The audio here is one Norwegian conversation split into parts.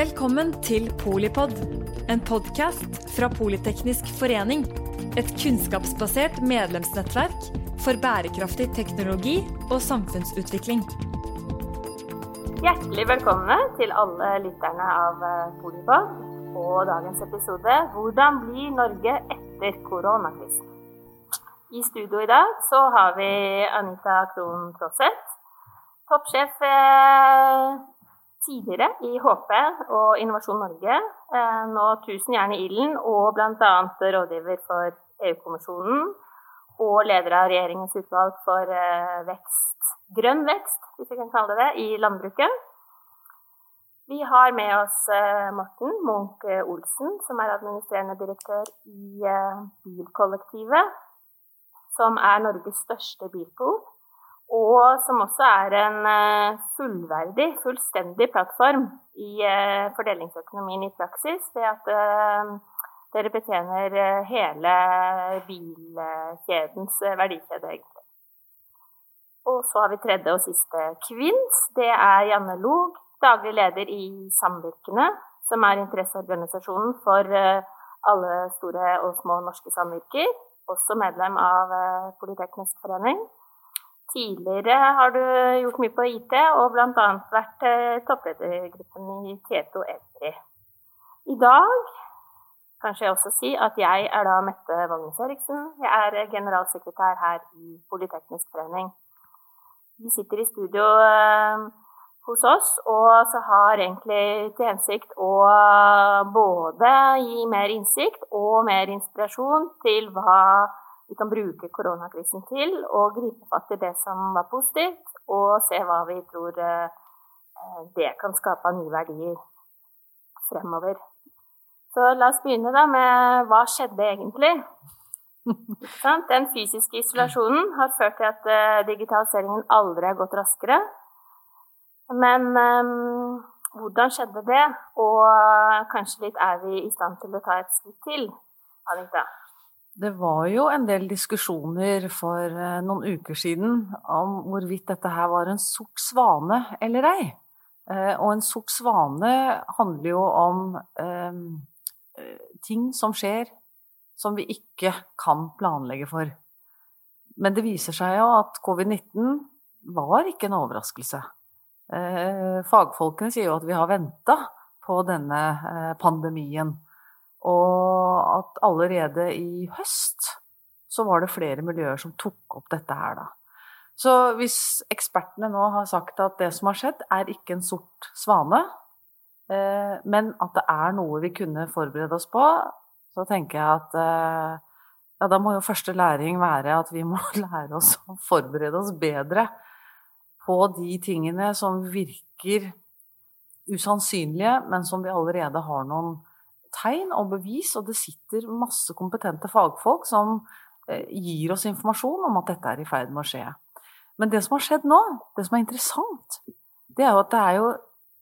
Velkommen til Polipod, en podkast fra Politeknisk forening. Et kunnskapsbasert medlemsnettverk for bærekraftig teknologi og samfunnsutvikling. Hjertelig velkomne til alle lytterne av eh, Polipod og dagens episode 'Hvordan blir Norge etter koronakrisen?' I studio i dag så har vi Anita Krohn Traaseth, toppsjef eh, tidligere i HP og Innovasjon Norge. Eh, nå Tusen jern i ilden og bl.a. rådgiver for EU-kommisjonen og leder av regjeringens utvalg for eh, vekst, grønn vekst, hvis vi kan kalle det det, i landbruket. Vi har med oss eh, Morten Munch Olsen, som er administrerende direktør i Bilkollektivet, som er Norges største bilpool og som også er en eh, fullverdig, fullstendig plattform i eh, fordelingsøkonomien i praksis, ved at eh, dere betjener hele bilkjedens verdikjede, egentlig. Og så har vi tredje og siste kvinns. Det er Janne Log, daglig leder i Samvirkene, som er interesseorganisasjonen for alle store og små norske samvirker. Også medlem av Politeknisk forening. Tidligere har du gjort mye på IT, og bl.a. vært eh, toppledergruppen i Tieto Evry. I dag kanskje jeg også si at jeg er da Mette Vagnes Eriksen. Jeg er generalsekretær her i Politeknisk forening. Vi sitter i studio eh, hos oss, og så har egentlig til hensikt å både gi mer innsikt og mer inspirasjon til hva vi kan bruke koronakrisen til å gripe fatt i det som var positivt, og se hva vi tror eh, det kan skape av nye verdier fremover. Så la oss begynne da med hva skjedde egentlig? Den fysiske isolasjonen har ført til at eh, digitaliseringen aldri har gått raskere. Men um, hvordan skjedde det? Og kanskje litt er vi i stand til å ta et skritt til, Anita? Det var jo en del diskusjoner for eh, noen uker siden om hvorvidt dette her var en sort svane eller ei. Eh, og en sort svane handler jo om eh, ting som skjer som vi ikke kan planlegge for. Men det viser seg jo at covid-19 var ikke en overraskelse. Fagfolkene sier jo at vi har venta på denne pandemien. Og at allerede i høst så var det flere miljøer som tok opp dette her, da. Så hvis ekspertene nå har sagt at det som har skjedd, er ikke en sort svane, eh, men at det er noe vi kunne forberede oss på, så tenker jeg at eh, ja, da må jo første læring være at vi må lære oss å forberede oss bedre på de tingene som virker usannsynlige, men som vi allerede har noen tegn og bevis, og det sitter masse kompetente fagfolk som eh, gir oss informasjon om at dette er i ferd med å skje. Men det som har skjedd nå, det som er interessant, det er jo at det er jo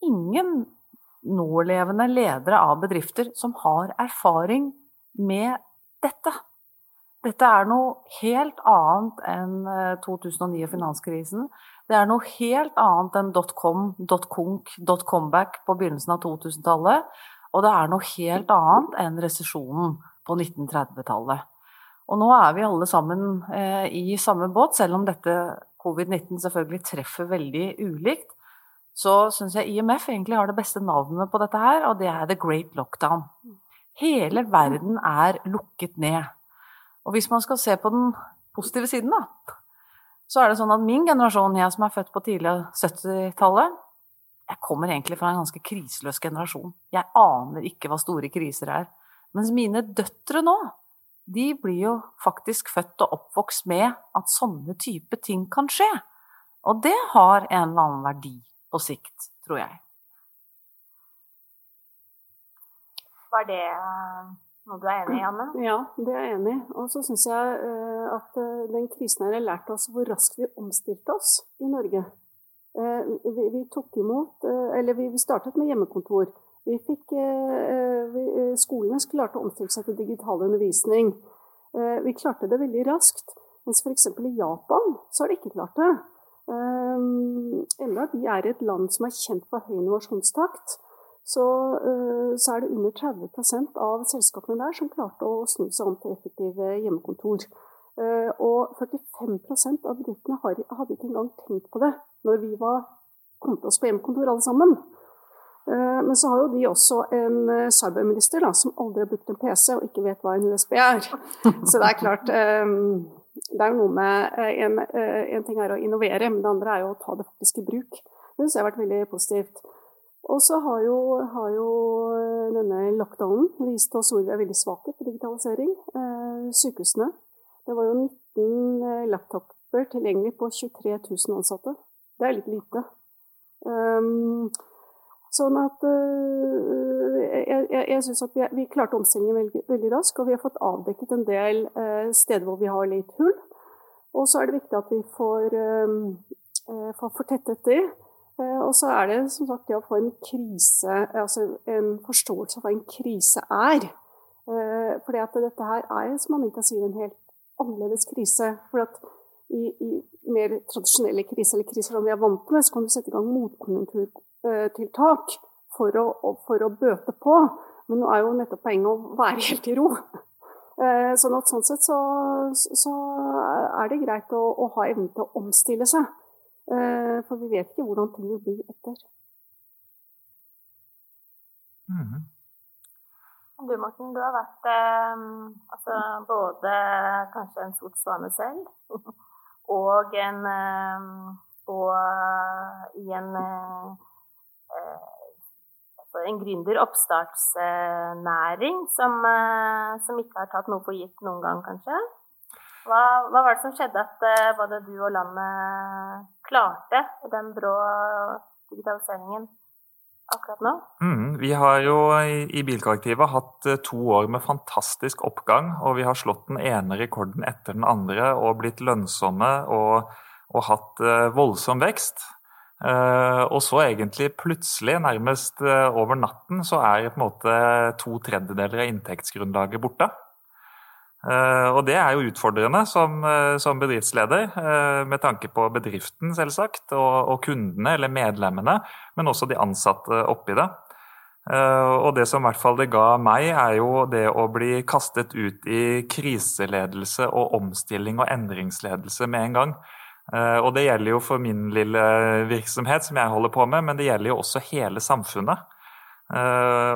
ingen nålevende ledere av bedrifter som har erfaring med dette. Dette er noe helt annet enn 2009 eh, og finanskrisen. Det er noe helt annet enn dotcom, dotconk, dotcomback på begynnelsen av 2000-tallet. Og det er noe helt annet enn resesjonen på 1930-tallet. Og nå er vi alle sammen eh, i samme båt, selv om dette covid-19 selvfølgelig treffer veldig ulikt. Så syns jeg IMF egentlig har det beste navnet på dette her, og det er The Great Lockdown. Hele verden er lukket ned. Og hvis man skal se på den positive siden, da, så er det sånn at min generasjon, jeg som er født på tidlig 70-tallet, jeg kommer egentlig fra en ganske kriseløs generasjon. Jeg aner ikke hva store kriser er. Mens mine døtre nå, de blir jo faktisk født og oppvokst med at sånne type ting kan skje. Og det har en eller annen verdi på sikt, tror jeg. Var det eh, noe du er enig i, Anne? Ja, det er jeg enig i. Og så syns jeg eh, at eh, den krisen her har lært oss hvor raskt vi omstilte oss i Norge. Eh, vi, vi, tok imot eh, Eller vi startet med hjemmekontor. Vi fikk, eh, skolene klarte å omstille seg til digital undervisning. Vi klarte det veldig raskt. Mens f.eks. i Japan så har de ikke klart det. Enda de er et land som er kjent for høy innovasjonstakt, så, så, er det under 30% av selskapene der som klarte å snu seg om til effektive hjemmekontor. Og 45% av bedriftene hadde ikke engang tenkt på det når vi var til oss på hjemmekontor alle sammen. Men så har jo de også en cyberminister da, som aldri har brukt en PC og ikke vet hva en USB er. Så det er klart Det er noe med en, en ting er å innovere, men det andre er jo å ta det faktisk i bruk. Det syns jeg har vært veldig positivt. Og så har har jo, eh, denne lockdownen vist oss hvor vi er veldig svake på digitalisering. Eh, sykehusene. Det var jo 19 eh, laptoper tilgjengelig på 23 000 ansatte. Det er litt lite. Um, sånn at uh, Jeg, jeg, jeg syns at vi, vi, klarte omstillingen veldig, veldig raskt, og vi har fått avdekket en del uh, steder hvor vi har litt hull. Og så er det viktig at vi får, uh, får fortettet. Eh, og så er det som sagt det å få en krise, altså en forståelse av hva en krise er. Fordi at dette her er, som Anita sier, en helt annerledes krise. For at i, i mer tradisjonelle kriser, eller kriser som vi er vant med, så kan du sette i gang motkonjunkturtiltak for å, for å bøte på. Men nå er jo nettopp poenget å være helt i ro. Eh, sånn at sånn sett så, så er det greit å, å ha evnen til å omstille seg. Eh, for vi vet ikke hvordan ting vil bli etter. Mm. Du Morten, du har vært eh, altså, både kanskje en sort svane selv og en eh, og i en eh, altså en gründer, oppstartsnæring, som, eh, som, ikke har tatt noe for gitt noen gang, kanskje? Hva, hva, var det som skjedde at uh, både du og landet klarte den brå digitaliseringen akkurat nå? Mm, vi har jo i, Bilkollektivet hatt uh, to år med fantastisk oppgang. Og vi har slått den ene rekorden etter den andre og blitt lønnsomme og, og hatt uh, voldsom vekst. og så egentlig plutselig, nærmest over natten, så er på en måte to tredjedeler av inntektsgrunnlaget borte. Uh, og det er jo utfordrende som, uh, som bedriftsleder, uh, med tanke på bedriften, selvsagt, og, og, kundene, eller medlemmene, men også de ansatte oppi det. og det som i hvert fall det ga meg, er jo det å bli kastet ut i kriseledelse og omstilling og endringsledelse med en gang. og det gjelder jo for min lille virksomhet, som jeg holder på med, men det gjelder jo også hele samfunnet.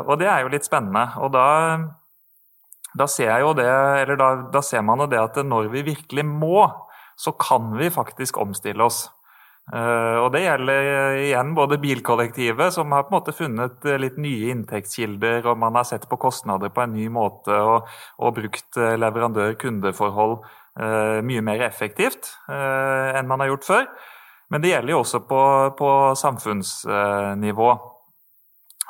og det er jo litt spennende. og da da ser, det, da, da ser man jo det at når vi virkelig må, så kan vi faktisk omstille oss. Uh, og Det gjelder uh, igjen både bilkollektivet, som har på en måte funnet uh, litt nye inntektskilder, og man har sett på kostnader på en ny måte og, og brukt leverandør-kundeforhold mye mer effektivt enn man har gjort før. Men det gjelder jo også på, på samfunnsnivå.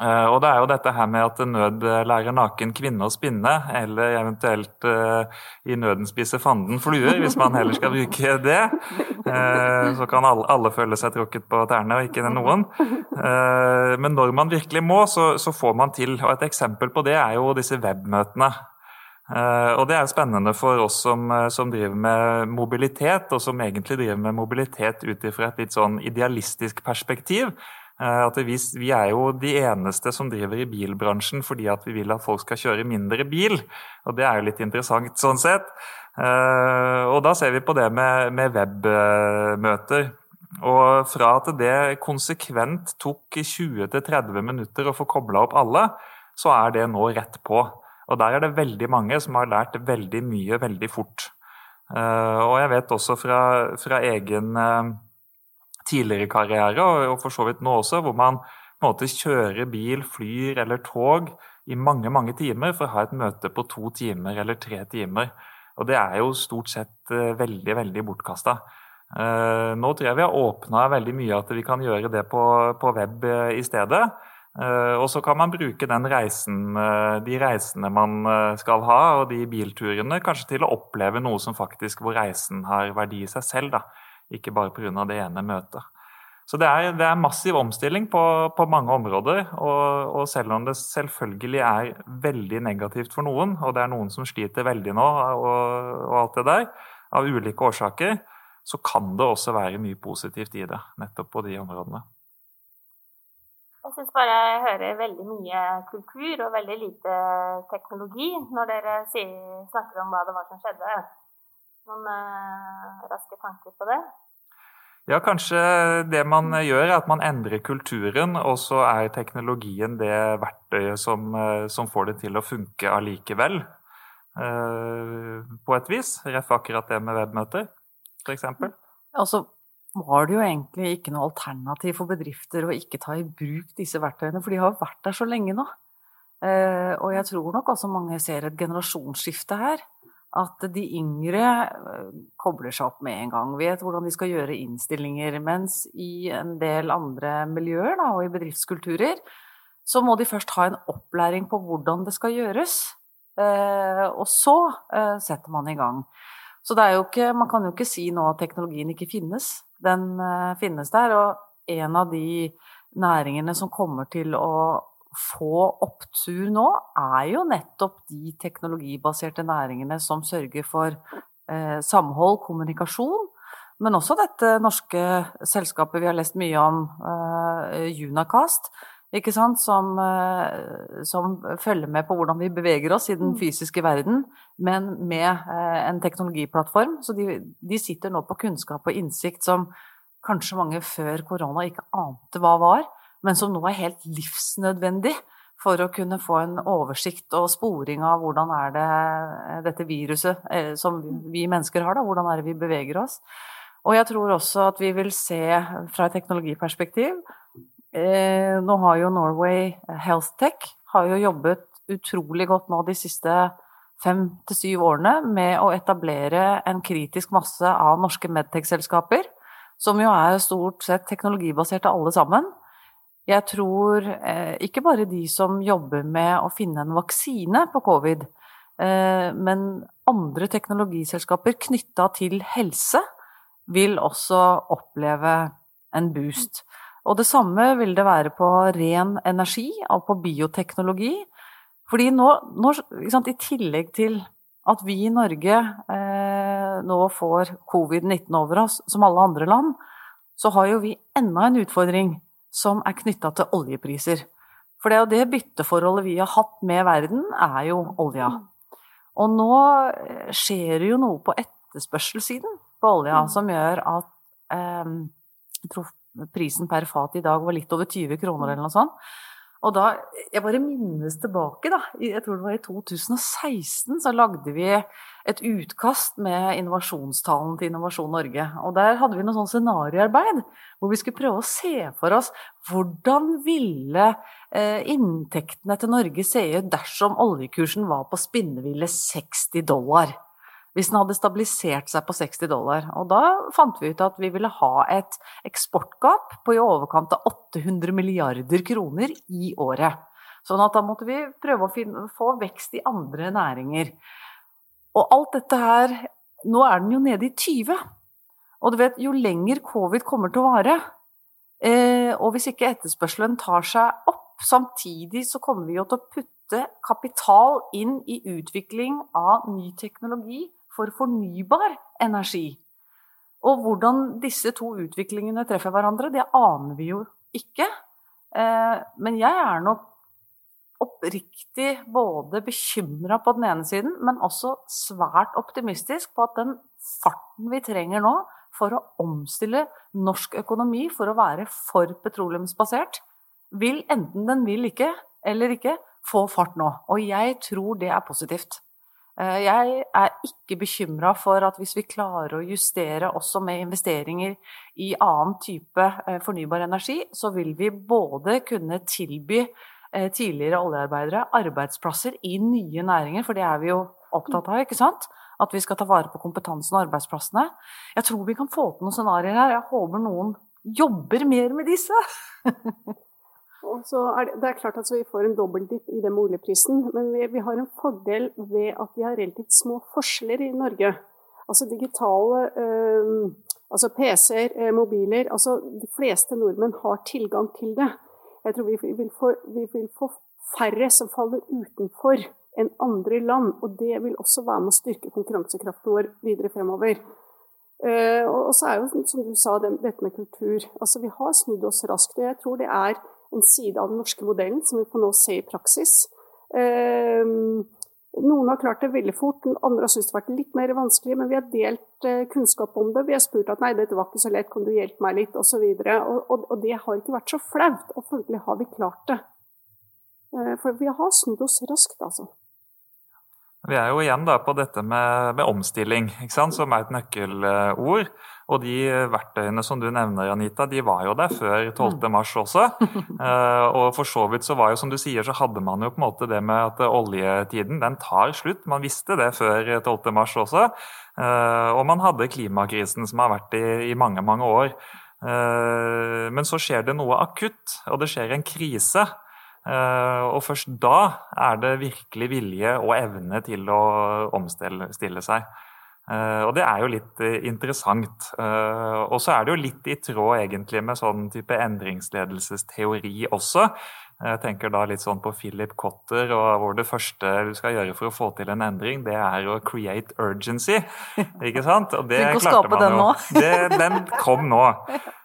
Eh, og det er jo dette her med at nød lærer naken kvinne å spinne, eller eventuelt uh, i nøden spise fanden fluer, hvis man heller skal bruke det. Uh, så kan alle, alle, føle seg tråkket på tærne, og ikke noen. Uh, men når man virkelig må, så, så, får man til. Og et eksempel på det er jo disse webmøtene. og det er spennende for oss som, som, driver med mobilitet, og som egentlig driver med mobilitet ut ifra et litt sånn idealistisk perspektiv. Eh, at vi, vi, er jo de eneste som driver i bilbransjen fordi at vi vil at folk skal kjøre mindre bil. Og det er jo litt interessant sånn sett. Eh, og da ser vi på det med, med webmøter. Og fra at det konsekvent tok 20-30 minutter å få kobla opp alle, så er det nå rett på. Og der er det veldig mange som har lært veldig mye veldig fort. Eh, og jeg vet også fra, fra egen tidligere karriere, og for så vidt nå også, hvor man på en måte kjører bil, flyr eller tog i mange mange timer for å ha et møte på to timer eller tre timer. Og det er jo stort sett uh, veldig, veldig bortkasta. Eh, nå tror jeg vi har åpna veldig mye at vi kan gjøre det på, på web uh, i stedet. og så kan man bruke reisen, de reisene man skal ha, og de bilturene, kanskje til å oppleve noe som faktisk hvor reisen har verdi i seg selv. da ikke bare pga. det ene møtet. Så det er, det er massiv omstilling på, på mange områder. Og, og, selv om det selvfølgelig er veldig negativt for noen, og det er noen som sliter veldig nå, og, og alt det der, av ulike årsaker, så kan det også være mye positivt i det, nettopp på de områdene. Jeg syns bare jeg hører veldig mye kultur og veldig lite teknologi når dere sier, snakker om hva det var som skjedde. Noen eh, raske tanker på det? Ja, kanskje det man gjør, er at man endrer kulturen, og så er teknologien det verktøyet som, eh, som får det til å funke allikevel. Uh, på et vis. Ref akkurat det med webmøter, f.eks. så var det jo egentlig ikke noe alternativ for bedrifter å ikke ta i bruk disse verktøyene, for de har vært der så lenge nå. Eh, og jeg tror nok også mange ser et generasjonsskifte her. At de yngre eh, kobler seg opp med en gang, vet hvordan de skal gjøre innstillinger. Mens i en del andre miljøer da, og i bedriftskulturer så må de først ha en opplæring på hvordan det skal gjøres. Eh, og så setter man i gang. Så ikke, man kan jo ikke si nå at teknologien ikke finnes. Den finnes der. Og en av de næringene som kommer til å få opptur nå, er jo nettopp de teknologibaserte næringene som sørger for eh, samhold, kommunikasjon. Men også dette norske selskapet vi har lest mye om, eh, Junacast, ikke sant, som, eh, som, følger med på hvordan vi beveger oss i den mm. fysiske verden, men med eh, en teknologiplattform. Så de, de, sitter nå på kunnskap og innsikt som kanskje mange før korona ikke ante hva var, men som nå er helt livsnødvendig for å kunne få en oversikt og sporing av hvordan er det eh, dette viruset som vi mennesker har, da, hvordan er det vi beveger oss. Og jeg tror også at vi vil se fra et teknologiperspektiv Eh, nå har jo Norway Health Tech har jo jobbet utrolig godt nå de siste fem til syv årene med å etablere en kritisk masse av norske medtech-selskaper, som jo er stort sett teknologibaserte alle sammen. Jeg tror eh, ikke bare de som jobber med å finne en vaksine på covid, eh, men andre teknologiselskaper knytta til helse vil også oppleve en boost. Og det samme vil det være på ren energi og på bioteknologi. Fordi nå, nå sant, i tillegg til at vi i Norge eh, nå får covid-19 over oss, som alle andre land, så har jo vi enda en utfordring som er knytta til oljepriser. For det er jo det bytteforholdet vi har hatt med verden, er jo olja. Og nå eh, skjer det jo noe på etterspørselssiden på olja mm. som gjør at eh, jeg tror prisen per fat i dag var litt over 20 kroner eller noe sånt. Og da, jeg bare minnes tilbake, da. Jeg tror det var i 2016 så lagde vi et utkast med innovasjonstalen til Innovasjon Norge. Og der hadde vi noe sånn scenarioarbeid hvor vi skulle prøve å se for oss hvordan ville eh, inntektene til Norge se ut dersom oljekursen var på spinneville 60 dollar hvis den hadde stabilisert seg på 60 dollar. Og da fant vi ut at vi ville ha et eksportgap på i overkant av 800 milliarder kroner i året. Sånn at da måtte vi prøve å finne, få vekst i andre næringer. Og alt dette her Nå er den jo nede i 20. Og du vet, jo lenger covid kommer til å vare, eh, og hvis ikke etterspørselen tar seg opp, samtidig så kommer vi jo til å putte kapital inn i utvikling av ny teknologi for fornybar energi. Og hvordan disse to utviklingene treffer hverandre, det aner vi jo ikke. Eh, men jeg er nok oppriktig både bekymra på den ene siden, men også svært optimistisk på at den farten vi trenger nå for å omstille norsk økonomi for å være for petroleumsbasert, vil enten den vil ikke eller ikke få fart nå. Og jeg tror det er positivt. Eh, jeg er ikke bekymra for at hvis vi klarer å justere også med investeringer i annen type eh, fornybar energi, så vil vi både kunne tilby eh, tidligere oljearbeidere arbeidsplasser i nye næringer, for det er vi jo opptatt av, ikke sant? At vi skal ta vare på kompetansen og arbeidsplassene. Jeg tror vi kan få til noen scenarioer her. Jeg håper noen jobber mer med disse. Er det, det, er klart at vi får en dobbeltdipp i den boligprisen, men vi, vi, har en fordel ved at vi har relativt små forskjeller i Norge. Altså digitale øh, altså PC-er, øh, mobiler altså De fleste nordmenn har tilgang til det. Jeg tror vi vil, få, vi vil få færre som faller utenfor enn andre land. Og det vil også være med å styrke konkurransekraften vår videre fremover. Uh, og så er jo, som du sa, det, dette med kultur. Altså Vi har snudd oss raskt. og jeg tror det er en side av den norske modellen som vi får nå se i praksis. Eh, noen har klart det veldig fort, andre har syntes det har vært litt mer vanskelig, men vi har delt eh, kunnskap om det. Vi har spurt at nei, dette var ikke så lett, kan du hjelpe meg litt, osv. Og, og, og, og det har ikke vært så flaut, og følgelig har vi klart det. Eh, for vi har snudd oss raskt, altså. Vi er jo igjen på dette med, med omstilling, som er et nøkkelord. Og de verktøyene som du nevner, Anita, de var jo der før 12.3 mm. også. uh, og for så vidt så var jo, som du sier, så hadde man jo på en måte det med at oljetiden den tar slutt. Man visste det før 12.3 også. Uh, og man hadde klimakrisen som har vært i, i mange, mange år. Men så skjer det noe akutt, og det skjer en krise. Eh, og først da er det virkelig vilje og evne til å omstille seg. Uh, og det er jo litt uh, interessant. Uh, og så er det jo litt i tråd egentlig med sånn type endringsledelsesteori også. Jeg tenker da litt sånn på Philip Cotter, og hvor det første du skal gjøre for å få til en endring, det er å create urgency. Ikke sant? Og det klarte man den jo. Det, den kom nå.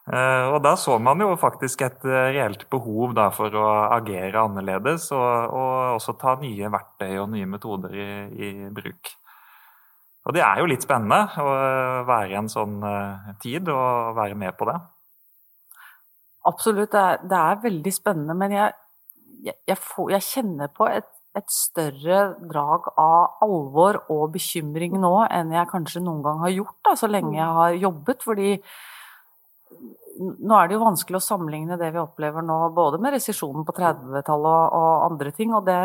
Eh, og da så man jo faktisk et eh, reelt behov da, for å agere annerledes, og, og, også ta nye verktøy og nye metoder i, i, bruk. Og det er jo litt spennende å være i en sånn eh, tid og være med på det. Absolutt, det er, det er veldig spennende. Men jeg, jeg, jeg, får, jeg kjenner på et, et, større drag av alvor og bekymring nå enn jeg kanskje noen gang har gjort, da, så lenge jeg har jobbet. fordi nå er det jo vanskelig å sammenligne det vi opplever nå, både med resesjonen på 30-tallet og, og, andre ting. Og det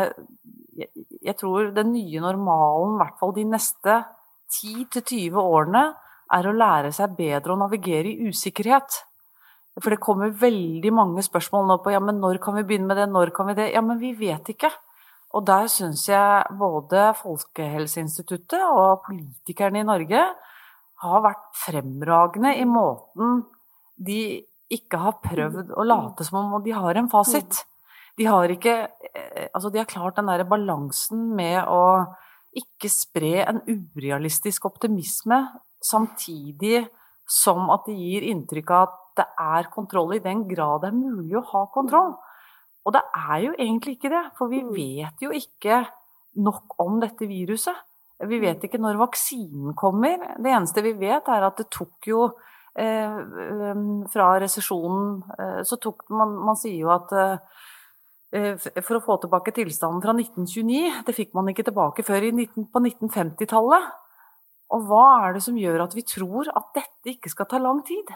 jeg, jeg tror den nye normalen, i hvert fall de neste 10-20 årene, er å lære seg bedre å navigere i usikkerhet. For det kommer veldig mange spørsmål nå på ja, men når kan vi begynne med det, når kan vi det? Ja, men vi vet ikke. Og der syns jeg både Folkehelseinstituttet og politikerne i Norge har vært fremragende i måten de ikke har prøvd å late som om de har en fasit. De har ikke eh, Altså, de har klart den derre balansen med å ikke spre en urealistisk optimisme samtidig som at det gir inntrykk av at det er kontroll i den grad det er mulig å ha kontroll. Og det er jo egentlig ikke det, for vi mm. vet jo ikke nok om dette viruset. Vi vet ikke når vaksinen kommer. Det eneste vi vet, er at det tok jo eh, Fra resesjonen eh, så tok man Man sier jo at eh, for å få tilbake tilstanden fra 1929 Det fikk man ikke tilbake før 19, på 1950-tallet. Og hva er det som gjør at vi tror at dette ikke skal ta lang tid?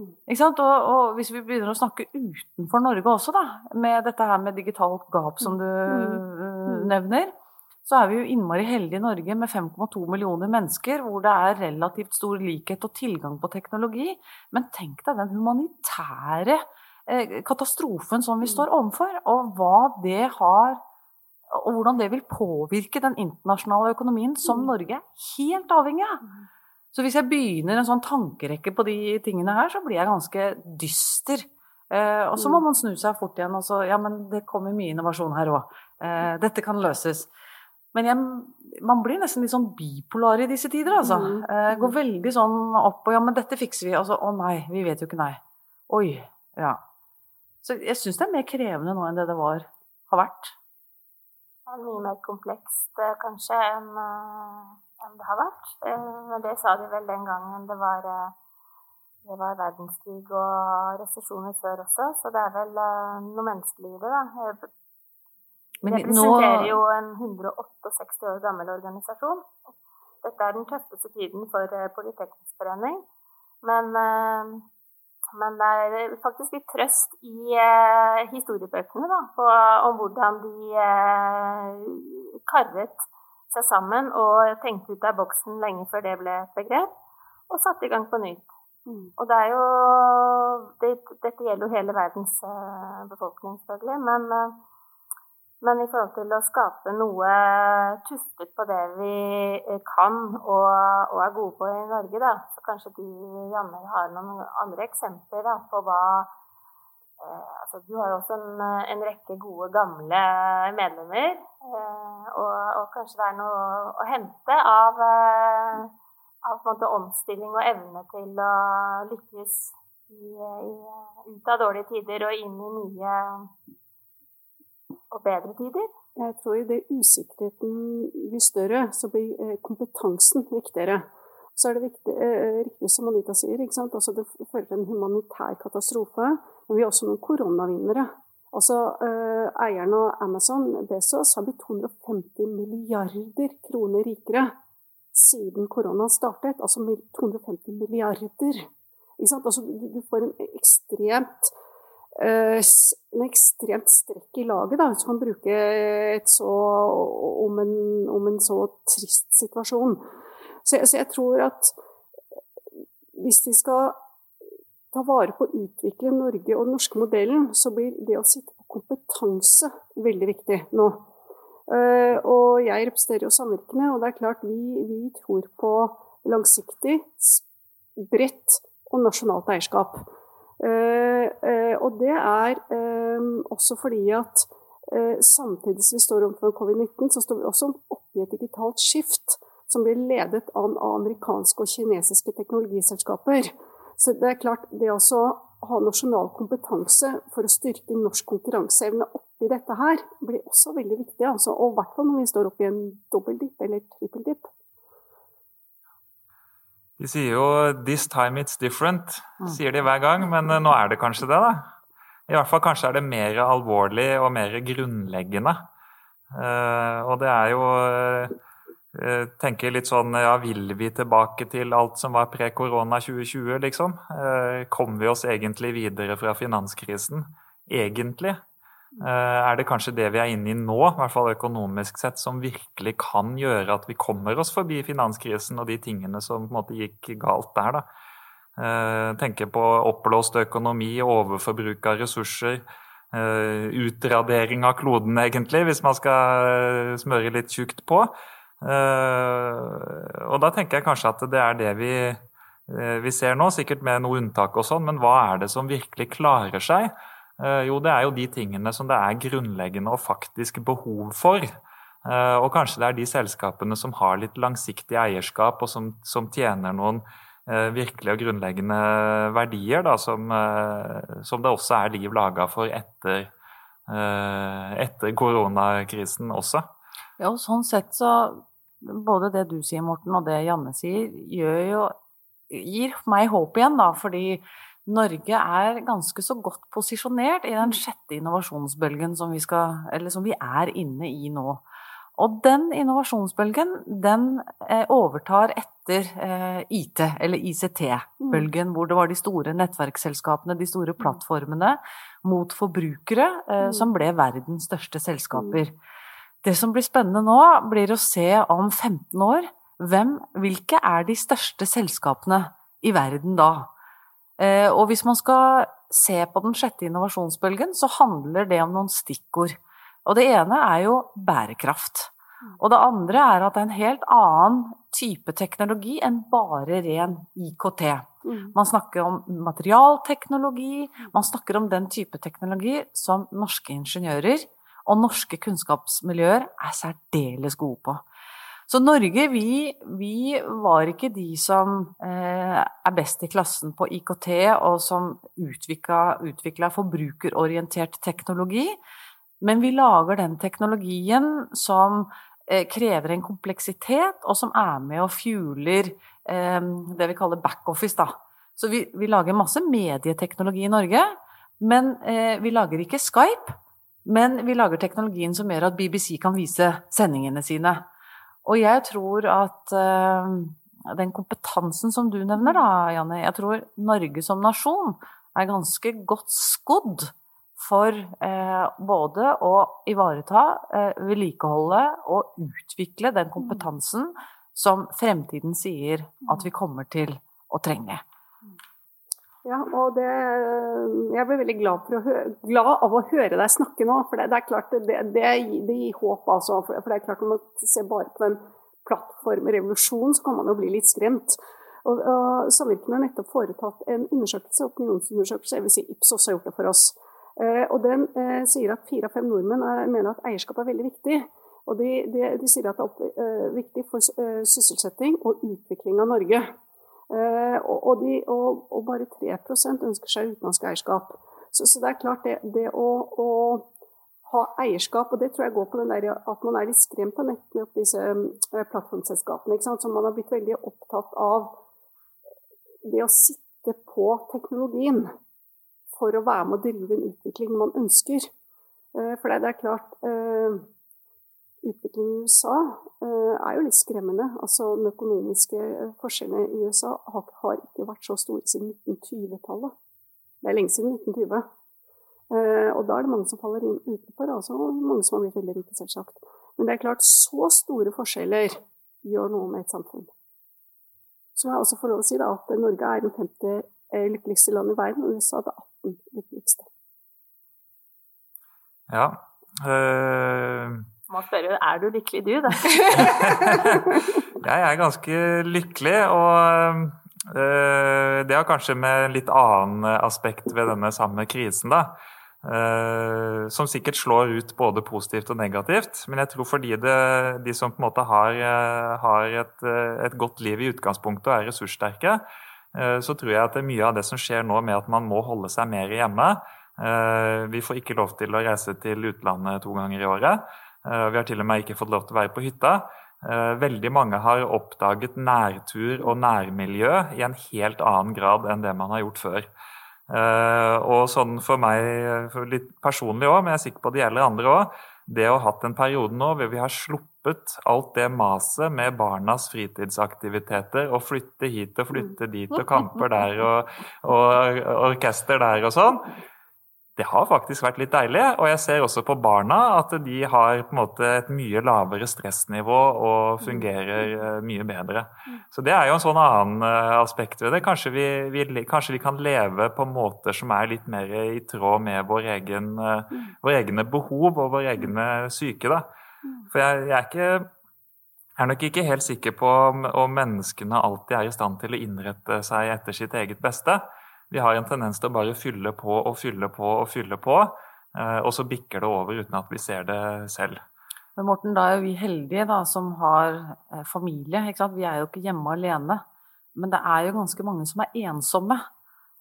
Og, og, hvis vi begynner å snakke utenfor Norge også, da, med dette her med digitalt gap som du mm. nevner, så er vi jo innmari heldige i Norge med 5,2 millioner mennesker, hvor det er relativt stor likhet og tilgang på teknologi. Men tenk deg den humanitære eh, katastrofen som vi står overfor, og hva det har og hvordan det vil påvirke den internasjonale økonomien som mm. Norge er helt avhengig av. Mm. Så hvis jeg begynner en sånn tankerekke på de tingene her, så blir jeg ganske dyster. Eh, og så må mm. man snu seg fort igjen og så Ja, men det kommer mye innovasjon her òg. Eh, dette kan løses. Men jeg, man blir nesten litt sånn bipolar i disse tider, altså. Mm. Eh, går veldig sånn opp og Ja, men dette fikser vi. Og så Å nei, vi vet jo ikke, nei. Oi. Ja. Så jeg syns det er mer krevende nå enn det det var, har vært. Det er mye mer komplekst eh, kanskje enn eh, enn det har vært. Eh, men det sa de vel den gangen det var, det var verdenskrig og resesjoner før også, så det er vel noe menneskelig i det, da. Men representerer jo en 168 år gammel organisasjon. Dette er den tøffeste tiden for Politeknisk forening. Men, men, det er faktisk litt trøst i historiebøkene da, på, om hvordan de karret seg sammen og tenkte ut av boksen lenge før det ble et begrep, og satte i gang på nytt. Mm. Og det er jo det, Dette gjelder jo hele verdens eh, befolkning, selvfølgelig. Men, uh, men, i forhold til å skape noe tuftet på det vi kan og, og er gode på i Norge, da, så kanskje du, Janne, har noen andre eksempler da, på hva Eh, altså, du har jo også en, en, rekke gode, gamle medlemmer. Eh, og, og, kanskje det er noe å hente av, eh, av måte, omstilling og evne til å lykkes i, ut av dårlige tider og inn i nye og bedre tider? Jeg tror i det usikkerheten blir større, så blir eh, kompetansen viktigere. Så er det viktig, eh, riktig som Anita sier, altså det fører til en humanitær katastrofe. Men vi har også noen koronavinnere. Altså, Eierne Eieren av Amazon, Bezos, har blitt 250 milliarder kroner rikere siden koronaen startet. Altså 250 milliarder. Altså, du, får en ekstremt en ekstremt strekk i laget, da, hvis du kan bruke et så om en, om en så trist situasjon. Så jeg, så jeg, tror at hvis vi skal ta vare på å utvikle Norge og den norske modellen, så blir det å sitte på kompetanse veldig viktig nå. Og jeg representerer jo samvirkene, og det er klart vi, vi tror på langsiktig, bredt og nasjonalt eierskap. Eh, eh, og det er eh, også fordi at samtidig som vi står overfor covid-19, så står vi også oppe i et digitalt skift som blir ledet av amerikanske og kinesiske teknologiselskaper. Så det er klart, det å ha nasjonal kompetanse for å styrke norsk konkurranseevne oppi dette her, blir også veldig viktig. Altså, og i hvert fall når vi står oppi en dobbeltdipp eller trippeldipp. De sier jo 'this time it's different', mm. sier de hver gang, men eh, nå er det kanskje det, da. I hvert fall kanskje er det mer alvorlig og mer grunnleggende. Uh, og det er jo uh, tenker litt sånn Ja, vil vi tilbake til alt som var pre-korona 2020, liksom? Kom vi oss egentlig videre fra finanskrisen? Egentlig? Eh, er det kanskje det vi er inne i nå, i hvert fall økonomisk sett, som virkelig kan gjøre at vi kommer oss forbi finanskrisen og de tingene som på en måte gikk galt der. da. Eh, tenker på oppblåst økonomi, overforbruk av ressurser, eh, utradering av kloden, egentlig, hvis man skal smøre litt tjukt på. Og da tenker jeg kanskje at det er det vi, vi ser nå, sikkert med noe unntak og sånn, men hva er det som virkelig klarer seg? Eh, jo, det er jo de tingene som det er grunnleggende og faktisk behov for. Eh, og kanskje det er de selskapene som har litt langsiktig eierskap, og som, som tjener noen virkelig virkelige og grunnleggende verdier, da, som, som, det også er liv laga for etter, etter koronakrisen også. Ja, og sånn sett så Både det du sier, Morten, og det Janne sier, jo, gir meg håp igjen, da. Fordi Norge er ganske så godt posisjonert i den mm. sjette innovasjonsbølgen som vi, skal, som vi er inne i nå. Og den innovasjonsbølgen, den eh, overtar etter eh, IT, eller ICT-bølgen, mm. hvor det var de store nettverksselskapene, de store mm. plattformene, mot forbrukere, eh, som ble verdens største selskaper. Det som blir spennende nå, blir å se om 15 år hvem, hvilke er de største selskapene i verden da? Eh, og hvis man skal se på den sjette innovasjonsbølgen, så handler det om noen stikkord. Og det ene er jo bærekraft. Og det andre er at det er en helt annen type teknologi enn bare ren IKT. Mm. Man snakker om materialteknologi, man snakker om den type teknologi som norske ingeniører og norske kunnskapsmiljøer er særdeles gode på. Så Norge, vi, vi var ikke de som eh, er best i klassen på IKT, og som utvikla forbrukerorientert teknologi. Men vi lager den teknologien som eh, krever en kompleksitet, og som er med og fueler eh, det vi kaller backoffice, da. Så vi, vi, lager masse medieteknologi i Norge, men eh, vi lager ikke Skype. Men vi lager teknologien som gjør at BBC kan vise sendingene sine. Og jeg tror at uh, den kompetansen som du nevner, da, Janne Jeg tror Norge som nasjon er ganske godt skodd for uh, både å ivareta, uh, vedlikeholde og utvikle den kompetansen som fremtiden sier at vi kommer til å trenge. Ja, og det, jeg blir veldig glad, glad, av å høre deg snakke nå. For det, det er klart, det, det, gir håp, altså. For, det er klart, når man ser bare på den plattformrevolusjonen, så kan man jo bli litt skremt. Og, og Samvirkene har nettopp foretatt en undersøkelse, opinionsundersøkelse, jeg vil si Ipsos har gjort det for oss. Eh, og Den eh, sier at fire av fem nordmenn er, mener at eierskap er veldig viktig. Og de, de, de sier at det er eh, viktig for eh, sysselsetting og utvikling av Norge. Eh, og, de, og, og, bare 3 ønsker seg utenlandsk eierskap. Så, så, det er klart, det, det å, å, ha eierskap, og det tror jeg går på den der at man er litt skremt av nettopp disse uh, plattformselskapene. Så man har blitt veldig opptatt av det å sitte på teknologien for å være med å drive en utvikling man ønsker. Uh, for det, er klart utviklingen i USA uh, er jo litt skremmende. Altså, de økonomiske forskjellene i USA har, ikke vært så store siden 1920-tallet. Det er lenge siden 1920. Uh, og da er det mange som faller inn utenfor, altså mange som har blitt veldig rike, selvsagt. Men det er klart, så store forskjeller gjør noe med et samfunn. Så må jeg også få lov å si da, at Norge er den femte eh, lykkeligste land i verden, og USA er det 18 lykkeligste. Ja. Uh må spørre er du lykkelig du, da? jeg er ganske lykkelig, og øh, det har kanskje med litt annen aspekt ved denne samme krisen, da. Uh, som sikkert slår ut både positivt og negativt. Men jeg tror fordi det, de som på en måte har, har et, et, godt liv i utgangspunktet og er ressurssterke, så tror jeg at det er mye av det som skjer nå med at man må holde seg mer hjemme. Vi får ikke lov til å reise til utlandet to ganger i året. Eh, vi har til og med ikke fått lov til å være på hytta. Eh, veldig mange har oppdaget nærtur og nærmiljø i en helt annen grad enn det man har gjort før. Eh, og sånn for meg, litt personlig òg, men jeg er sikker på det gjelder andre òg, det å ha hatt en periode nå hvor vi har sluppet alt det maset med barnas fritidsaktiviteter og flytte hit og flytte dit og kamper der og, og orkester der og sånn, det har faktisk vært litt deilig. Og jeg ser også på barna at de har på en måte et mye lavere stressnivå og fungerer eh, mye bedre. Så det er jo en sånn annen eh, aspekt ved det. Kanskje vi, vi, kanskje vi kan leve på måter som er litt mer i tråd med våre egen, vår egne behov og våre egne syke. Da. For jeg, jeg er ikke jeg er nok ikke helt sikker på om, om menneskene alltid er i stand til å innrette seg etter sitt eget beste. Vi har en tendens til å bare fylle på og fylle på og fylle på, eh, og så bikker det over uten at vi ser det selv. Men Morten, da er jo vi heldige da, som har eh, familie. Vi er jo ikke hjemme alene. Men det er jo ganske mange som er ensomme.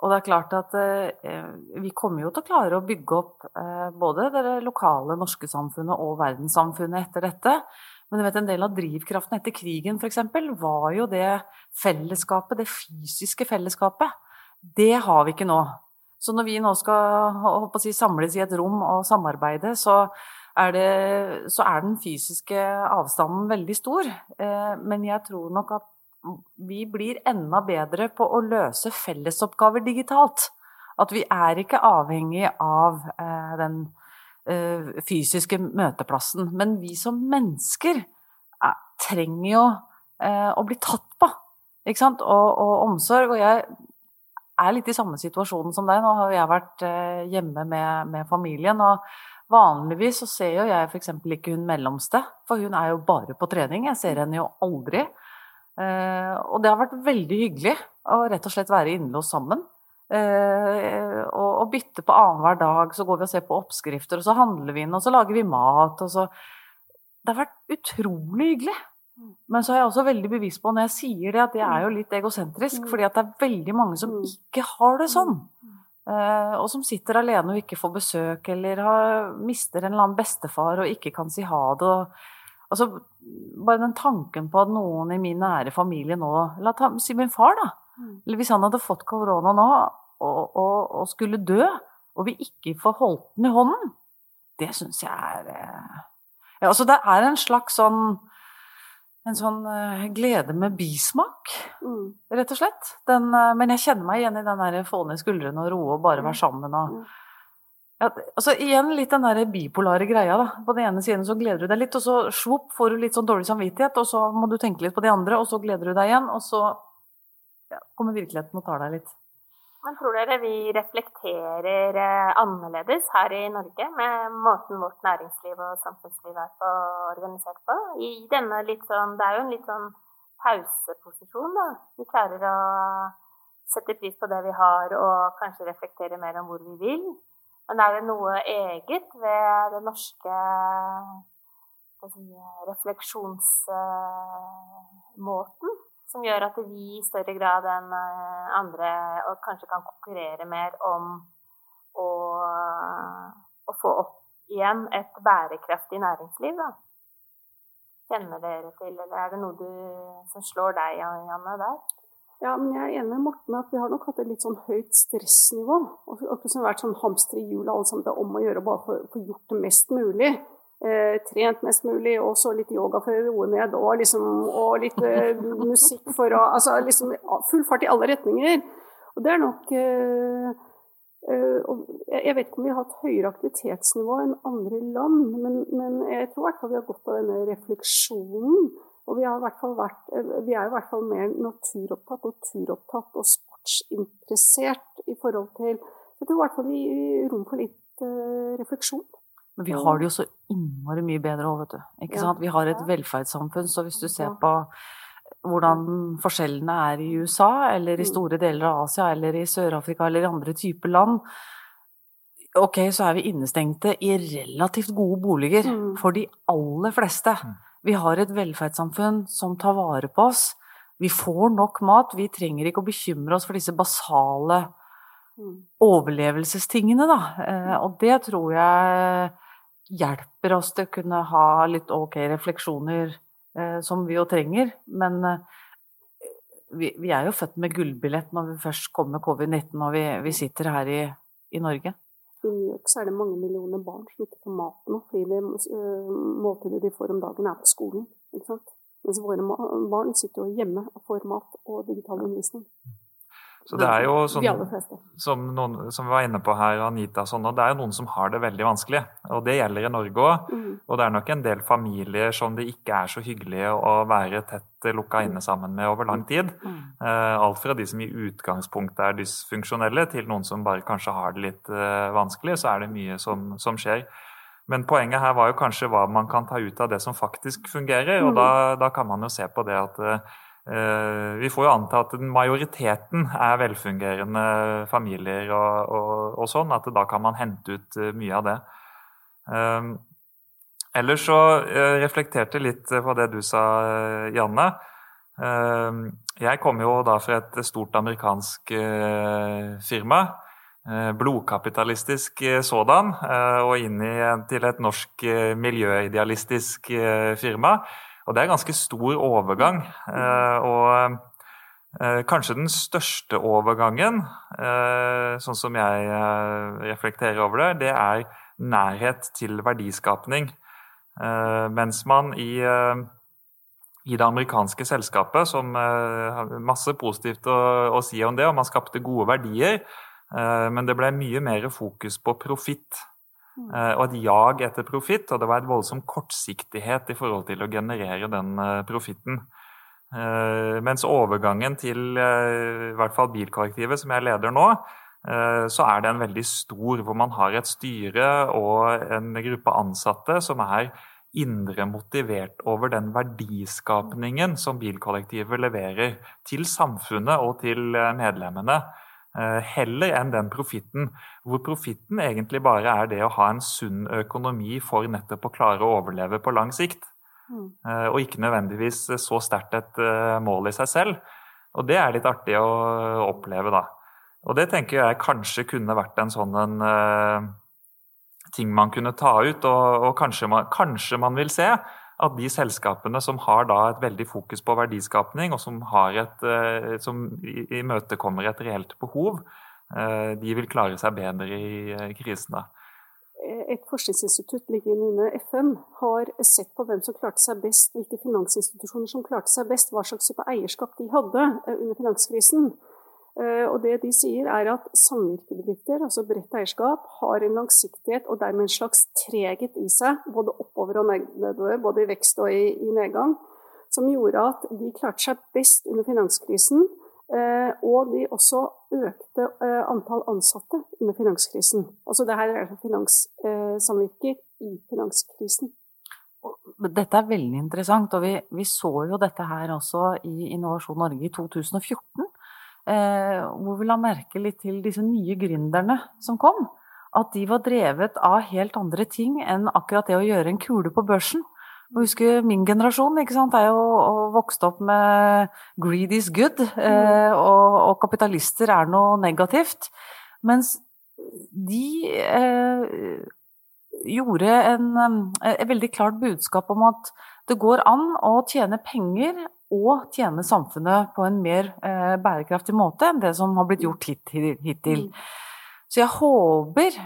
Og det er klart at eh, vi kommer jo til å klare å bygge opp eh, både det lokale norske samfunnet og verdenssamfunnet etter dette. Men vet, en del av drivkraften etter krigen f.eks. var jo det fellesskapet, det fysiske fellesskapet. Det har vi ikke nå. Så når vi nå skal si, samles i et rom og samarbeide, så er, det, så er den fysiske avstanden veldig stor. Eh, men jeg tror nok at vi blir enda bedre på å løse fellesoppgaver digitalt. At vi er ikke avhengig av eh, den eh, fysiske møteplassen. Men vi som mennesker trenger jo å bli tatt på. Ikke? Og, og omsorg. Og jeg er litt i samme situasjon som deg. Nå har jeg vært eh, hjemme med, med familien. og Vanligvis så ser jo jeg f.eks. ikke hun mellomste, for hun er jo bare på trening. Jeg ser henne jo aldri. Eh, og det har vært veldig hyggelig å rett og slett være innelåst sammen. Eh, og, bytte på annenhver dag, så går vi og ser på oppskrifter, og så handler vi inn, og så lager vi mat. og så... Det har vært utrolig hyggelig. Men så er jeg også veldig bevisst på når jeg sier det, at det er jo litt egosentrisk. fordi at det er veldig mange som ikke har det sånn. Uh, og som sitter alene og ikke får besøk, eller har, mister en eller annen bestefar og ikke kan si ha det. Og, altså, bare den tanken på at noen i min nære familie nå La ta, si min far, da. Eller hvis han hadde fått korona nå og, og, og, skulle dø, og vi ikke får holdt den i hånden, det syns jeg er uh, ja, altså, Det er en slags sånn en sånn uh, glede med bismak, mm. rett og slett. Den, uh, men jeg kjenner meg igjen i den der få ned skuldrene og roe og bare være mm. sammen og mm. ja, altså Igjen litt den der bipolare greia. da. På den ene siden så gleder du deg litt, og så svopp får du litt sånn dårlig samvittighet, og så må du tenke litt på de andre, og så gleder du deg igjen, og så ja, kommer virkeligheten og tar deg litt. Men tror dere vi reflekterer eh, annerledes her i Norge med måten vårt næringsliv og samfunnsliv er på, organisert på? I denne litt sånn, Det er jo en litt sånn pauseposisjon, da. Vi klarer å sette pris på det vi har, og kanskje reflektere mer om hvor vi vil. Men er det noe eget ved den norske refleksjonsmåten som gjør at vi i større grad enn andre kanskje kan konkurrere mer om å, å få opp igjen et bærekraftig næringsliv. Da. Kjenner dere til, eller er det noe du, som slår deg, Janne, der? Ja, men jeg er enig med Morten at vi har nok hatt et litt sånn høyt stressnivå. Og akkurat som vært sånn hamster i hjulet, alle sammen. Det er om å gjøre bare for å få gjort det mest mulig. Eh, trent mest mulig, og så litt yoga for å roe ned, og, liksom, og litt eh, musikk for å Altså liksom full fart i alle retninger. Og det er nok eh, Eh, jeg vet ikke om vi har hatt høyere aktivitetsnivå enn andre land, men, men jeg tror i hvert fall vi har gått av denne refleksjonen. Og vi, vært, eh, vi, er i hvert fall mer naturopptatt og turopptatt og sportsinteressert i forhold til Jeg tror i hvert fall vi gir rom for litt refleksjon. Men vi har det jo så innmari mye bedre òg, vet du. Ikke ja. sant? Vi har et velferdssamfunn, så hvis du ser på hvordan forskjellene er i USA, eller i mm. store deler av Asia, eller i Sør-Afrika, eller i andre typer land. Ok, så er vi innestengte i relativt gode boliger mm. for de aller fleste. Mm. Vi har et velferdssamfunn som tar vare på oss. Vi får nok mat. Vi trenger ikke å bekymre oss for disse basale overlevelsestingene, da. Eh, og det tror jeg hjelper oss til å kunne ha litt ok refleksjoner Eh, som vi jo trenger. Men eh, vi, vi, er jo født med gullbillett når vi først kommer med covid-19 og vi, vi, sitter her i, i, Norge. I New York er det mange millioner barn som ikke får mat nå, fordi det uh, måltidet de får om dagen, er på skolen. Mens våre barn sitter jo hjemme og får mat og digital undervisning. Så det er jo sånn, som, noen, som, vi var inne på her, Anita, sånn, det er jo noen som har det veldig vanskelig. Og det gjelder i Norge òg. Mm. Og det er nok en del familier som det ikke er så hyggelig å være tett lukka inne sammen med over lang tid. Mm. Uh, alt fra de som i utgangspunktet er dysfunksjonelle, til noen som bare kanskje har det litt uh, vanskelig. Så er det mye som, som, skjer. Men poenget her var jo kanskje hva man kan ta ut av det som faktisk fungerer. Og mm. da, da kan man jo se på det at Eh, vi får jo anta at majoriteten er velfungerende familier og, og, og, sånn, at da kan man hente ut eh, mye av det. Eh, ellers så reflekterte jeg litt på det du sa, Janne. Jeg kommer jo da fra et stort amerikansk firma. Blodkapitalistisk sådan, og inn til et norsk miljøidealistisk firma. Og det er ganske stor overgang. Eh, og eh, kanskje den største overgangen, eh, sånn som jeg reflekterer over det, det er nærhet til verdiskapning. Mens man i, i det amerikanske selskapet, som har masse positivt å, å, si om det, og man skapte gode verdier, men det ble mye mer fokus på profitt. Eh, og et jag etter profitt, og det var et voldsom kortsiktighet i forhold til å generere den eh, profitten. Eh, mens overgangen til i hvert fall bilkollektivet, som jeg leder nå, så er den veldig stor, hvor man har et styre og en gruppe ansatte som er indre motivert over den verdiskapningen som bilkollektivet leverer til samfunnet og til medlemmene. Eh, heller enn den profitten, hvor profitten egentlig bare er det å ha en sunn økonomi for nettopp å klare å overleve på lang sikt. Mm. Eh, og ikke nødvendigvis så sterkt et eh, mål i seg selv. Og det er litt artig å oppleve, da. Og det tenker jeg kanskje kunne vært en sånn en, ting man kunne ta ut, og, og kanskje, man, kanskje man vil se at de selskapene som har da et veldig fokus på verdiskapning, og som, et, eh, som imøtekommer et reelt behov, eh, de vil klare seg bedre i eh, krisene. Et forskningsinstitutt liggende under FN har sett på hvem som klarte seg best, hvilke finansinstitusjoner som klarte seg best, hva slags type eierskap de hadde under finanskrisen. Eh, og det de sier, er at samvirkebedrifter, altså bredt eierskap, har en langsiktighet og dermed en slags treghet i seg, både oppover og nedover, både i vekst og i, i nedgang, som gjorde at de klarte seg best under finanskrisen. Eh, og de også økte eh, antall ansatte under finanskrisen. Altså det her er finanssamvirker i finanskrisen. Dette er veldig interessant, og vi, vi så jo dette her også i Innovasjon Norge i 2014 eh, hvor vi la merke litt til disse nye gründerne som kom. At de var drevet av helt andre ting enn akkurat det å gjøre en kule på børsen. Jeg husker min generasjon ikke sant, er jo vokst opp med 'greed is good', eh, og, og, kapitalister er noe negativt. Mens de eh, gjorde en, et eh, veldig klart budskap om at det går an å tjene penger og tjene samfunnet på en mer eh, bærekraftig måte enn det som har blitt gjort hittil. hittil. Mm. Så jeg håper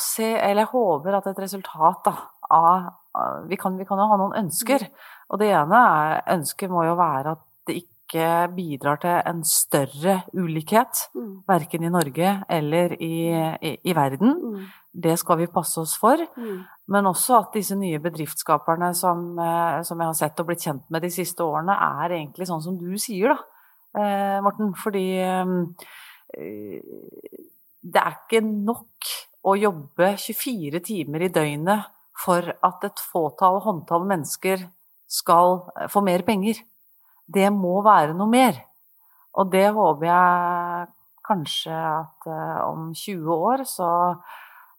se, eller jeg håper at et resultat da, av vi kan, vi kan, jo ha noen ønsker. Mm. Og det ene er, ønsket må jo være at det ikke bidrar til en større ulikhet. Mm. Verken i Norge eller i, i, i verden. Mm. Det skal vi passe oss for. Mm. Men også at disse nye bedriftsskaperne som, eh, som, jeg har sett og blitt kjent med de siste årene, er egentlig sånn som du sier, da, eh, Morten. Fordi eh, det er ikke nok å jobbe 24 timer i døgnet for at et fåtall, håndtall mennesker skal få mer penger. Det må være noe mer. Og det håper jeg kanskje at uh, om 20 år så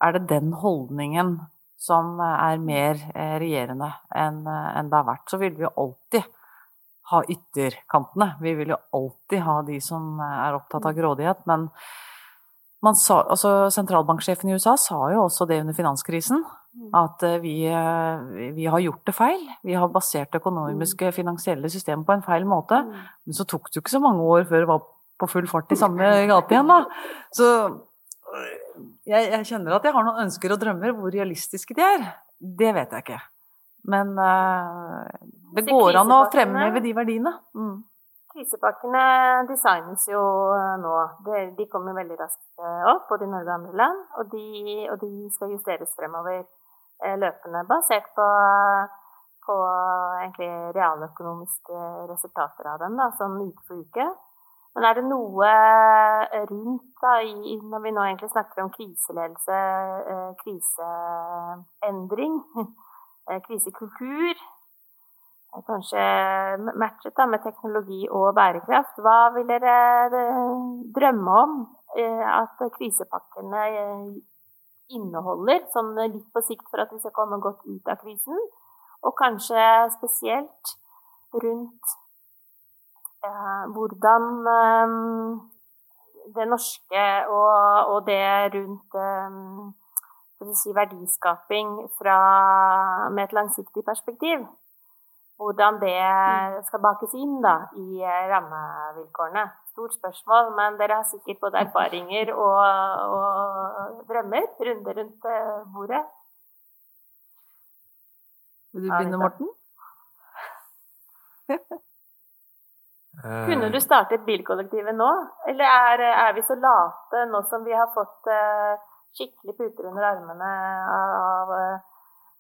er det den holdningen som er mer uh, regjerende enn uh, det har vært. Så vil vi jo alltid ha ytterkantene. Vi vil jo alltid ha de som er opptatt av grådighet. Men sa, altså, sentralbanksjefen i USA sa jo også det under finanskrisen. Mm. At eh, vi, eh, vi, har gjort det feil. Vi har basert det økonomiske, mm. finansielle systemet på en feil måte. Mm. Men så tok det jo ikke så mange år før det var på full fart i samme gate igjen, da. Så jeg, jeg, kjenner at jeg har noen ønsker og drømmer. Hvor realistiske de er, det vet jeg ikke. Men uh, det går an å fremheve de verdiene. Mm. Krisepakkene designes jo nå. De kommer veldig raskt opp, både i Norge og andre land. Og de, og de skal justeres fremover. Eh, løpende, basert på, på realøkonomiske resultater av dem, da, sånn uke for uke. Men er det noe eh, rundt, da, i, når vi nå egentlig snakker om kriseledelse, eh, kriseendring, krisekultur, kanskje matchet da, med teknologi og bærekraft, hva vil dere drømme om at krisepakkene inneholder, sånn litt på sikt for at vi skal komme godt ut av krisen. Og kanskje spesielt rundt eh, hvordan eh, det norske og, og det rundt eh, si, verdiskaping fra, med et langsiktig perspektiv. Hvordan det mm. skal bakes inn da, i eh, rammevilkårene stort spørsmål, men dere har sikkert både erfaringer og, og drømmer. Runder rundt eh, bordet. Vil du begynne, Morten? Kunne du startet bilkollektivet nå, eller er, er, vi så late nå som vi har fått uh, skikkelig puter under armene av,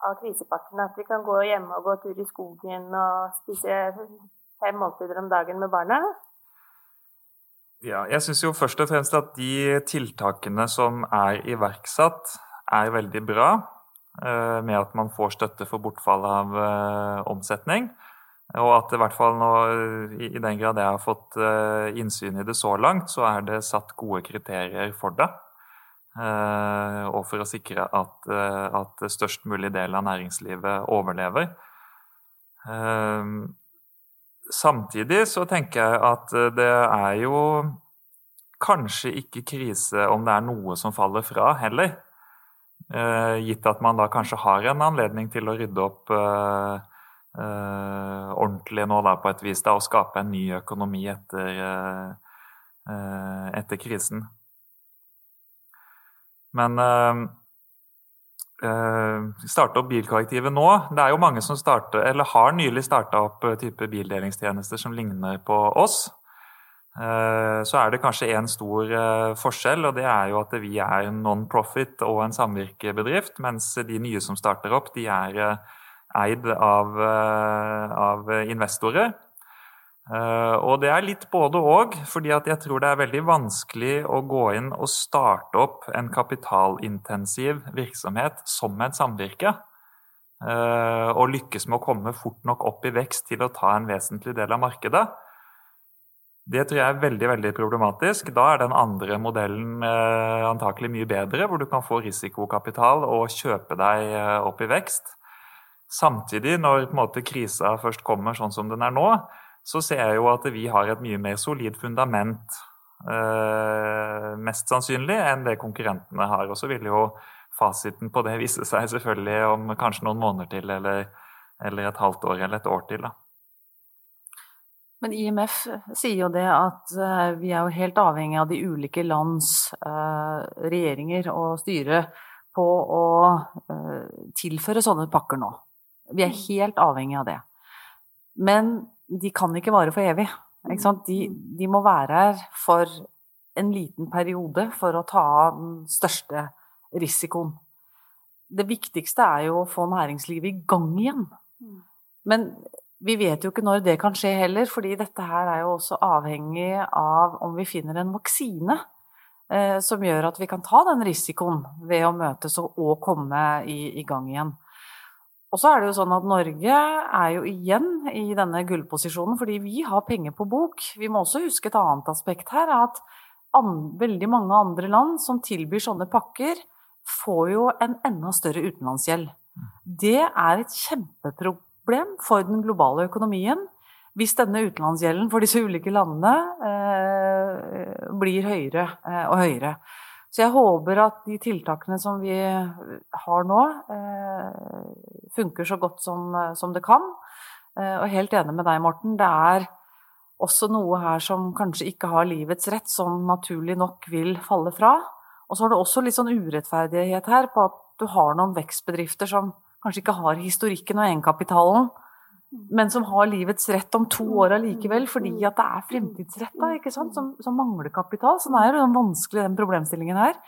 av krisepakkene, at vi kan gå hjemme og gå tur i skogen og spise fem måltider om dagen med barna? Ja, jeg syns jo først og fremst at de tiltakene som er iverksatt, er veldig bra. Eh, med at man får støtte for bortfall av eh, omsetning. Og at i hvert fall nå, i den grad jeg har fått eh, innsyn i det så langt, så er det satt gode kriterier for det. Og for å sikre at, at størst mulig del av næringslivet overlever. Samtidig så tenker jeg at eh, det er jo kanskje ikke krise om det er noe som faller fra, heller. Eh, gitt at man da kanskje har en anledning til å rydde opp eh, eh, ordentlig nå da på et vis, da, og skape en ny økonomi etter, eh, etter krisen. Men starte opp bilkollektivet nå. Det er jo mange som starter, eller har nylig starta opp uh, type bildelingstjenester som ligner på oss. Uh, så er det kanskje én stor forskjell, og det er jo at vi er non-profit og en samvirkebedrift, mens de nye som starter opp, de er eid av, av investorer. Uh, og det er litt både òg, fordi jeg tror det er veldig vanskelig å gå inn og starte opp en kapitalintensiv virksomhet som et samvirke. Uh, og lykkes med å komme fort nok opp i vekst til å ta en vesentlig del av markedet. Det tror jeg er veldig veldig problematisk. Da er den andre modellen eh, antakelig mye bedre, hvor du kan få risikokapital og kjøpe deg opp i vekst. Samtidig, når på en måte, krisa først kommer sånn som den er nå, så ser jeg jo at vi har et mye mer solid fundament, eh, mest sannsynlig, enn det konkurrentene har. Og så vil jo fasiten på det vise seg selvfølgelig om kanskje noen måneder til, eller, eller et halvt år eller et år til. da. Men IMF sier jo det at eh, vi er jo helt avhengig av de ulike lands eh, regjeringer og styre på å tilføre sånne pakker nå. Vi er helt avhengig av det. Men de kan ikke vare for evig. De, de, må være her for en liten periode for å ta den største risikoen. Det viktigste er jo å få næringslivet i gang igjen. Men vi vet jo ikke når det kan skje heller, fordi dette her er jo også avhengig av om vi finner en vaksine eh, som gjør at vi kan ta den risikoen ved å møtes og, og komme i, i, gang igjen. Og så er det jo sånn at Norge er jo igjen i denne gullposisjonen fordi vi har penger på bok. Vi må også huske et annet aspekt her, at veldig mange andre land som tilbyr sånne pakker, får jo en enda større utenlandsgjeld. Det er et kjempeproblem for den globale økonomien hvis denne utenlandsgjelden for disse ulike landene eh, blir høyere eh, og høyere. Så jeg håper at de tiltakene som vi har nå, eh, funker så godt som, som det kan. Eh, og helt enig med deg, Morten. Det er også noe her som kanskje ikke har livets rett, som naturlig nok vil falle fra. Og så har det også litt sånn urettferdighet her på at du har noen vekstbedrifter som kanskje ikke har historikken og egenkapitalen, men som har livets rett om to år allikevel, fordi at det er fremtidsretta, som, som, mangler kapital. Så det er jo vanskelig, den problemstillingen her.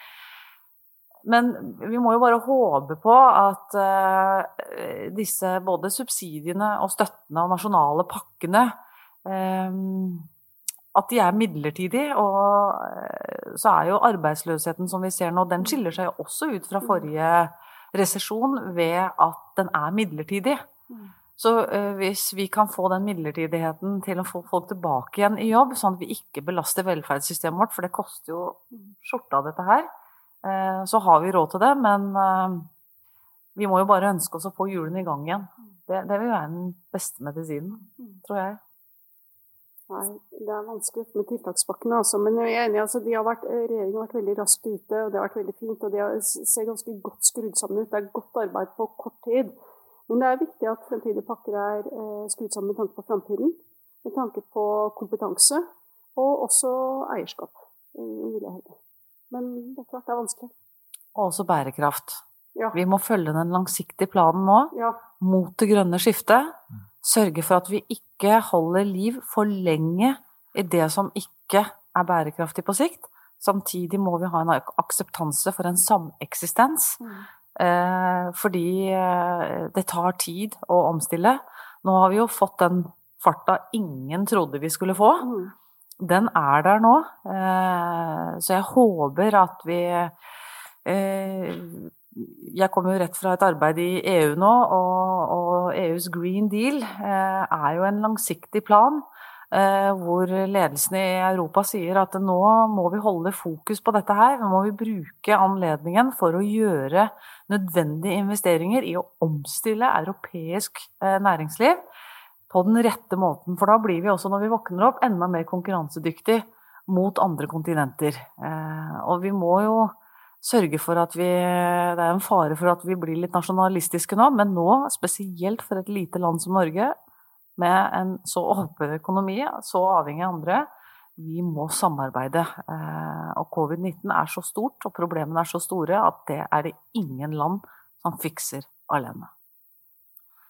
Men vi må jo bare håpe på at uh, disse både subsidiene og støttene og nasjonale pakkene um, at de er midlertidige. Og uh, så er jo arbeidsløsheten som vi ser nå, den skiller seg jo også ut fra forrige resesjon ved at den er midlertidig. Mm. Så hvis vi kan få den midlertidigheten til å få folk tilbake igjen i jobb, sånn at vi ikke belaster velferdssystemet vårt, for det koster jo skjorta dette her, så har vi råd til det. Men uh, vi må jo bare ønske oss å få hjulene i gang igjen. Det, det vil være den beste medisinen, tror jeg. Nei, det er vanskelig med tiltakspakkene, altså. Men jeg er enig, altså, har vært, regjeringen har vært veldig raskt ute, og det har vært veldig fint. Og det ser ganske godt skrudd sammen ut. Det er godt arbeid på kort tid. Men det er viktig at fremtidige pakker er eh, skrudd sammen med tanke på framtiden. Med tanke på kompetanse, og også eierskap, eh, vil jeg hevde. Men det er klart det er vanskelig. Og også bærekraft. Ja. Vi må følge den langsiktige planen nå, ja. mot det grønne skiftet. Sørge for at vi ikke holder liv for lenge i det som ikke er bærekraftig på sikt. Samtidig må vi ha en akseptanse for en sameksistens. Mm. Eh, fordi eh, det tar tid å omstille. Nå har vi jo fått den farta ingen trodde vi skulle få. Mm. Den er der nå. Eh, så jeg håper at vi eh, jeg kommer jo rett fra et arbeid i EU nå, og, EUs Green Deal eh, er jo en langsiktig plan. Hvor ledelsen i Europa sier at nå må vi holde fokus på dette her. Nå må vi bruke anledningen for å gjøre nødvendige investeringer i å omstille europeisk næringsliv på den rette måten. For da blir vi også, når vi våkner opp, enda mer konkurransedyktig mot andre kontinenter. Eh, og vi må jo sørge for at vi Det er en fare for at vi blir litt nasjonalistiske nå, men nå, spesielt for et lite land som Norge, med en så åpen økonomi, så avhengig av andre, vi må samarbeide. Eh, og covid-19 er så stort, og problemene er så store, at det er det ingen land som fikser alene.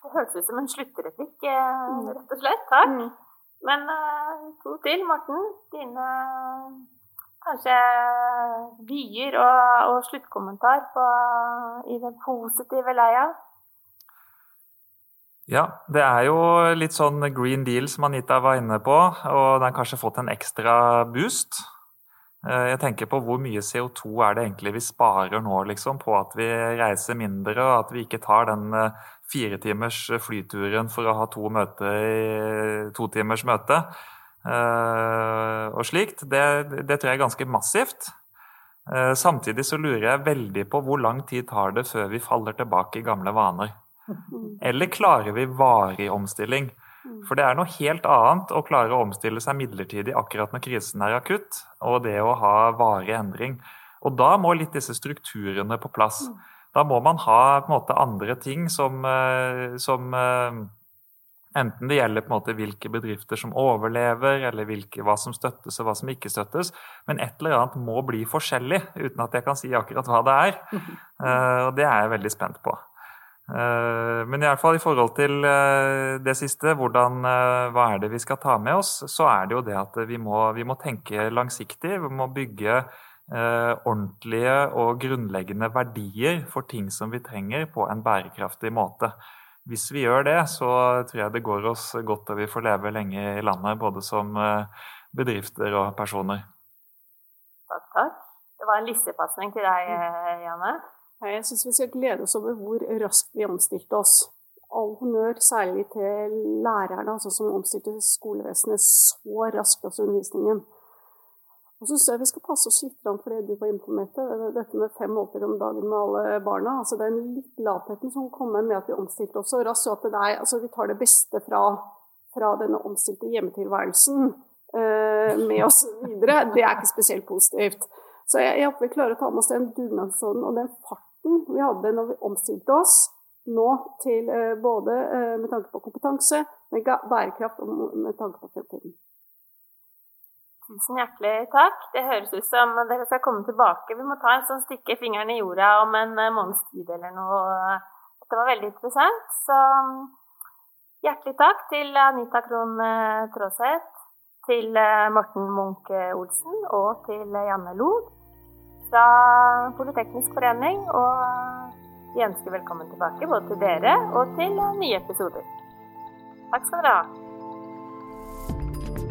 Det høres ut som en sluttreplikk, eh, rett og slett. Takk. Mm. Men eh, to til, Morten. Dine kanskje vyer og, og sluttkommentar på, i den positive leia? Ja, det er jo litt sånn green deal som Anita var inne på, og den har kanskje fått en ekstra boost. Eh, jeg tenker på hvor mye CO2 er det egentlig vi sparer nå, liksom, på at vi reiser mindre, og at vi ikke tar den eh, fire timers flyturen for å ha to, møte i, to timers møte. Eh, og slikt, det, det, tror jeg er ganske massivt. Eh, samtidig så lurer jeg veldig på hvor lang tid tar det før vi faller tilbake i gamle vaner. Mm. Eller klarer vi varig omstilling? For det er noe helt annet å klare å omstille seg midlertidig akkurat når krisen er akutt, og det å ha varig endring. Og da må litt disse strukturene på plass. Mm. Da må man ha på en måte andre ting som, eh, som eh, Enten det gjelder på en måte hvilke bedrifter som overlever, eller hvilke, hva som støttes og hva som ikke støttes. Men et eller annet må bli forskjellig, uten at jeg kan si akkurat hva det er. Eh, Og det er jeg veldig spent på. Eh, Men i, alle fall i forhold til eh, det siste, hvordan, eh, hva er det vi skal ta med oss, så er det jo det at vi må, vi må tenke langsiktig. Vi må bygge ordentlige og grunnleggende verdier for ting som vi trenger, på en bærekraftig måte. Hvis vi gjør det, så tror jeg det går oss godt og vi får leve lenge i landet, både som bedrifter og personer. Takk, takk. Det var en lissepasning til deg, Janne. Jeg syns vi skal glede oss over hvor raskt vi omstilte oss. All honnør særlig til lærerne, altså som omstilte skolevesenet så raskt, også undervisningen. Og så syns jeg vi skal passe oss litt for det du var inne på, Mette. Dette med fem måltider om dagen med alle barna. altså Den litt latheten som kommer med at vi omstilte oss så raskt, og at er, altså vi tar det beste fra, fra denne omstilte hjemmetilværelsen eh, med oss videre, det er ikke spesielt positivt. Så jeg, jeg håper vi klarer å ta med oss den dugnadsånden og den farten vi hadde når vi omstilte oss nå til eh, både eh, med tanke på kompetanse, med bærekraft og med tanke på fremtiden. Tusen hjertelig takk. Det høres ut som dere skal komme tilbake. Vi må ta en sånn stikke fingeren i jorda om en eh, måneds tid eller noe. Det var veldig interessant. Så mm, hjertelig takk til Anita Krohn Traaseth, til Morten Munch Olsen og til Janne Lod fra Politeknisk forening. Og vi ønsker velkommen tilbake både til dere og til nye episoder. Takk skal dere ha.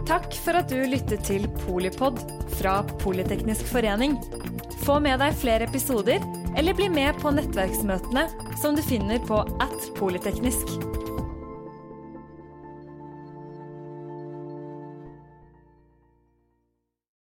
Takk for at du lyttet til Polipod fra Politeknisk forening. Få med deg flere episoder, eller bli med på nettverksmøtene som du finner på at polyteknisk.